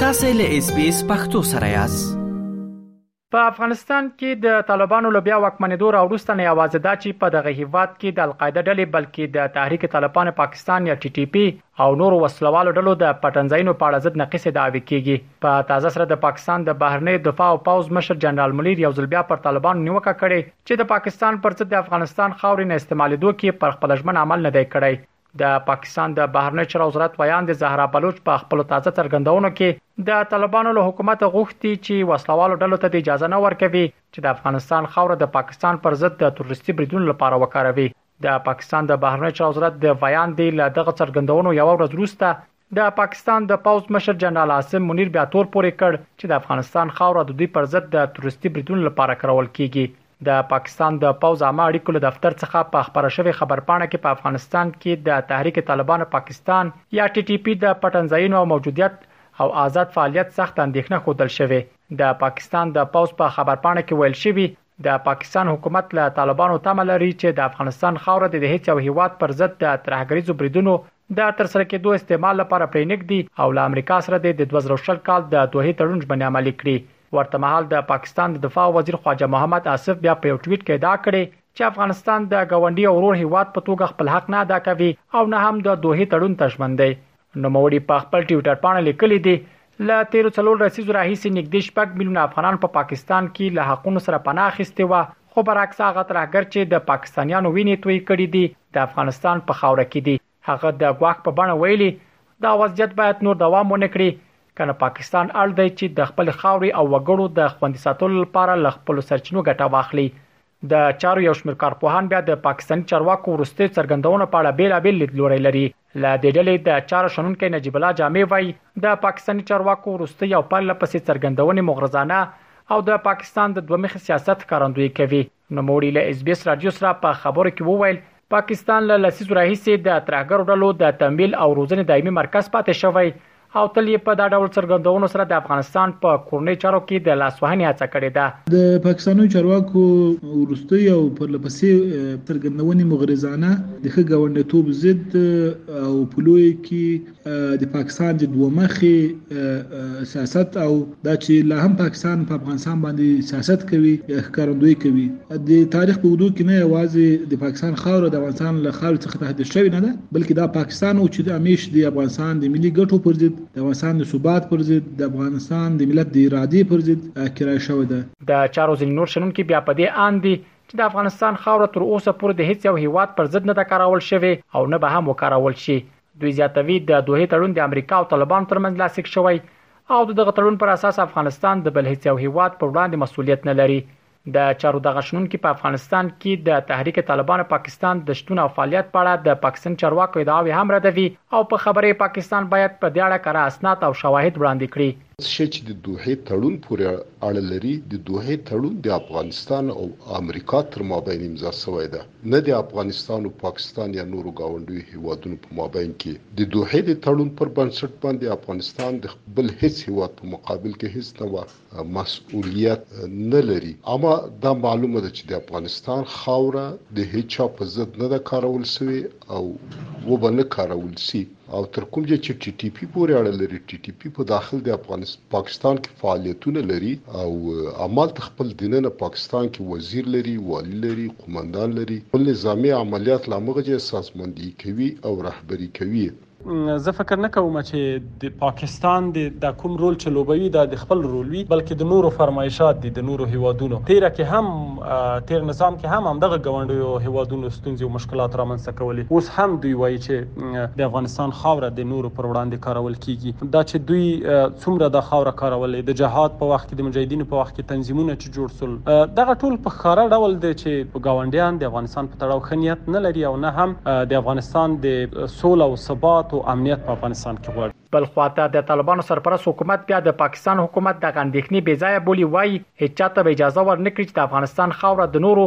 تاسو له اس بي اس پختو سره یاست په افغانستان کې د طالبانو له بیا واکمنېدو راوروسته نه یوازې دا چې په دغه هیواد کې د القاعده ډلې بلکې د تحریک طالبان پاکستان یا ټي ټي پی او نور وسلوالو ډلو د پټنځایونو په اړه ضد نقیس دعوی کیږي په تازه سره د پاکستان د بهرنی دفاع او پوز مشر جنرال منیر یو ځل بیا پر طالبانو نیوکه کړې چې د پاکستان پر ضد د افغانستان خاورې نه استعمالیدو کې پر خپل ژمن عمل نه دی کړی د پاکستان د بهرنی چارو وزارت ویاند زهرا بلوچ په خپل تازه څرګندونو کې د طالبانو له حکومت غوښتي چې وسلوالو ډلو ته د اجازه نه ورکوي چې د افغانستان خاور د پاکستان پر ضد د تروریستي بریدونو لپاره وکاروي د پاکستان د بهرنی چارو وزارت د ویاند له دغه څرګندونو یو ورځ وروسته د پاکستان د پوځ مشر جنرال عاصم منیر بیا تور پورې کړ چې د افغانستان خاوره د دوی پر ضد د تروریستي بریدونو لپاره کارول کیږي. د پاکستان د پوځ عامه اړیکو له دفتر څخه په خپره شوې خبرپاڼه کې په افغانستان کې د تحریک طالبان پاکستان یا ټي ټي پي د پټنځایونو او موجودیت او ازاد فعالیت سخته اندېښنه ښودل شوې. د پاکستان د پوځ په خبرپاڼه کې ویل شوي، د پاکستان حکومت له طالبانو تمه لري چې د افغانستان خاوره دې د هیڅ یو هیواد پر ضد د ترهګریزو بریدونو د ترسره کېدو استعمال لپاره پرې نه ږدي او له امریکا سره دې د دوه زره او شل کال د دوحې تړون ژمنې عملي کړي. ورته مهال د پاکستان د دفاع وزیر خواجه محمد آصف بیا په یو ټویټ کې ادعا کړې، چې افغانستان د ګاونډي او ورور هېواد په توګه خپل حق نه ادا کوي او نه هم د دوحې تړون ته ژمن دی. نوموړي په خپل ټویټرپاڼه لیکلي دي، له تېرو څلور لسیزو راهیسې نږدې شپږ میلیونه افغانانو په پاکستان کې له حقونو سره پناه اخیستې وه، خو برعکس هغه ترهګر چې د پاکستانیانو وینې تویې کړې دي، د افغانستان په خاوره کې دي. هغه د ګواښ په بڼه ویلي، دا وضعیت باید نور دوام ونه کړي، کنه پاکستان اړ دی چې د خپلې خاورې او وګړو د خوندي ساتلو لپاره له خپلو سرچینو ګټه واخلي. د چارو یو شمېر کارپوهان بیا د پاکستاني چارواکو وروستیو څرګندونو په اړه بېلابېل لیدلوری لري. له دې ډلې د چارو شنونکی نجیب الله جامع وايي، د پاکستاني چارواکو وروستۍ او پرله پسې څرګندونې مغرضانه او د پاکستان د دوه مخي سیاست ښکارندويي کوي. نوموړي له ایس بي ایس راډیو سره په خبرو کې وویل، پاکستان له لسیزو راهیسې د ترهګرو ډلو د تمویل او روزنې دایمي مرکز پاتې شوی او تل یې په دا ډول څرګندونو سره د افغانستان په کورنیو چارو کې د لاسوهنې هڅه کړې ده. د پاکستانیو چارواکو وروستۍ او پرله پسې څرګندونې مغرضانه، د ښه ګاونډیتوب ضد او په لویه کې د پاکستان د دوه مخې سیاست او دا چې لا هم پاکستان په افغانستان باندې سیاست کوي یا ښکارندوی کوي د تاریخ په ودو کې نه یوازې د پاکستان خاور د افغانستان له خاور څخه تهدید شوی نه ده بلکې دا پاکستان او چې د امیش د افغانستان د ملي ګټو پر ضد د افغانستان د ثبات پر ضد د افغانستان د ملت د ارادې پر ضد کرای شوی ده د چارو ځین نور شنونکي بیا په دې اند دي چې د افغانستان خاور تر اوسه پورې د هیڅ یو هیواد پر ضد نه ده کارول شوې او نه به هم وکارول شي دوی زیاتوي، د دوحې تړون د امریکا او طالبانو ترمنځ لاسلیک شوی او د دغه تړون پر اساس افغانستان د بل هیڅ یو هیواد پر وړاندې مسوولیت نه لري. د چارو دغه شنونکي په افغانستان کې د تحریک طالبان پاکستان د شتون او فعالیت په اړه د پاکستاني چارواکو ادعاوې هم ردوي او په خبره یې پاکستان باید په دې اړه کره اسناد او شواهد وړاندې کړي. څه شی چې د دوحې تړون پورې اړه لري، د دوحې تړون د افغانستان او امریکا تر مابین امضا شوی ده، نه د افغانستان او پاکستان یا نورو ګاونډیو هېوادونو په مابین کې. د دوحې د تړون پر بنسټ باندې افغانستان د بل هېڅ هېواد په مقابل کې هېڅ نوع مسوولیت نه لري، اما دا معلومه ده چې د افغانستان خاوره د هېچا په ضد نه ده کارول شوې او وبه نه کارول شي. او تر کوم ځای چې ټي ټي پي پورې اړه لري، ټي ټي پي په داخل د افغانستان، پاکستان کې فعالیتونه لري او همالته خپل دننه پاکستان کې وزیر لري، والي لري، قومندان لري، خپل نظامي عملیات له همغه ځایه سازماندهي کوي او رهبري کوي یې. زه فکر نه کوم چې د پاکستان دې دا کوم رول چې لوبوي دا د خپل رول وي، بلکې د نورو فرمایشات دي، د نورو هېوادونو. تېره کې هم، تېر نظام کې هم همدغه ګاونډیو هېوادونو ستونزې او مشکلات رامنځته کولې، اوس هم دوی وايي چې. د افغانستان خاوره د نورو پر وړاندې کارول کیږي دا چې دوی څومره دا خاوره کارولې د جهاد په وخت کې د مجاهدینو په وخت کې تنظیمونه چې جوړ سول دغه ټول په ښکاره ډول دی چې ګاونډیان د افغانستان په تړاو ښه نیت نه لري او نه هم د افغانستان د سوله او ثبات او امنیت په افغانستان کې غواړي. بل خوا ته د طالبانو سرپرست حکومت بیا د پاکستان حکومت دغه اندېښنې بې ځایه بولي وايي هیچا ته به اجازه ورنکړي چې د افغانستان خاوره د نورو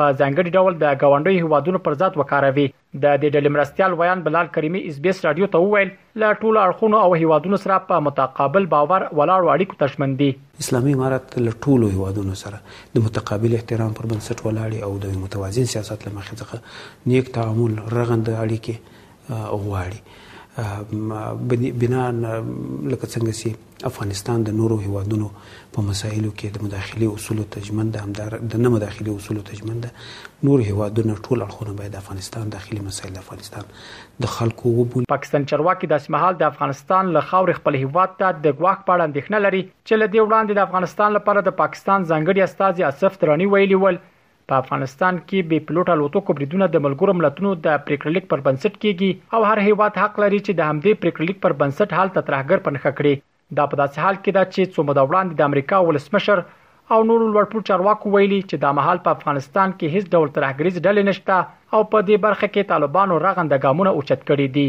په ځانګړي ډول د ګاونډیو هیوادونو پر ضد وکاروي د دې ډلې مرستیال ویاند بلال کریمي اس بي اس راډیو ته وویل، له ټولو اړخونو او هېوادونو سره په متقابل باور ولاړو اړیکو ته ژمن دي. اسلامي امارت له ټولو هېوادونو سره د متقابل احترام پر بنسټ ولاړې او د یو متوازن سیاست له مخې څخه نېک تعامل، رغنده اړیکې غواړي. بناً لکه څنګه چې. افغانستان د نورو هېوادونو په مسایلو کې د مداخلې اصولو ته ژمن ده، همدار د نه مداخلې اصولو ته ژمن ده. نور هېوادونه ټول اړخونه باید د افغانستان داخلي مسایل د افغانستان د خلکو وبولي. پاکستاني چارواکي داسې مهال د افغانستان له خاورې خپل هېواد ته د ګواښ په اړه اندېښنه لري چې له دې وړاندې د افغانستان لپاره د پاکستان ځانګړي استازي اصف دراني ویلي ول په افغانستان کې بې پلوټه الوتکو بریدونه د ملګرو ملتونو د پریکړلیک پر بنسټ کیږي او هر هیواد حق لري چې د همدې پریکړلیک پر بنسټ هلته ترهګر په نښه کړي دا په داسې حال کې ده چې څو موده وړاندې د امریکا ولسمشر او نورو لوړپوړو چارواکو ویلي چې دا مهال په افغانستان کې هیڅ ډول ترهګریز ډلې نشته او په دې برخه کې طالبانو رغنده ګامونه اوچت کړي دي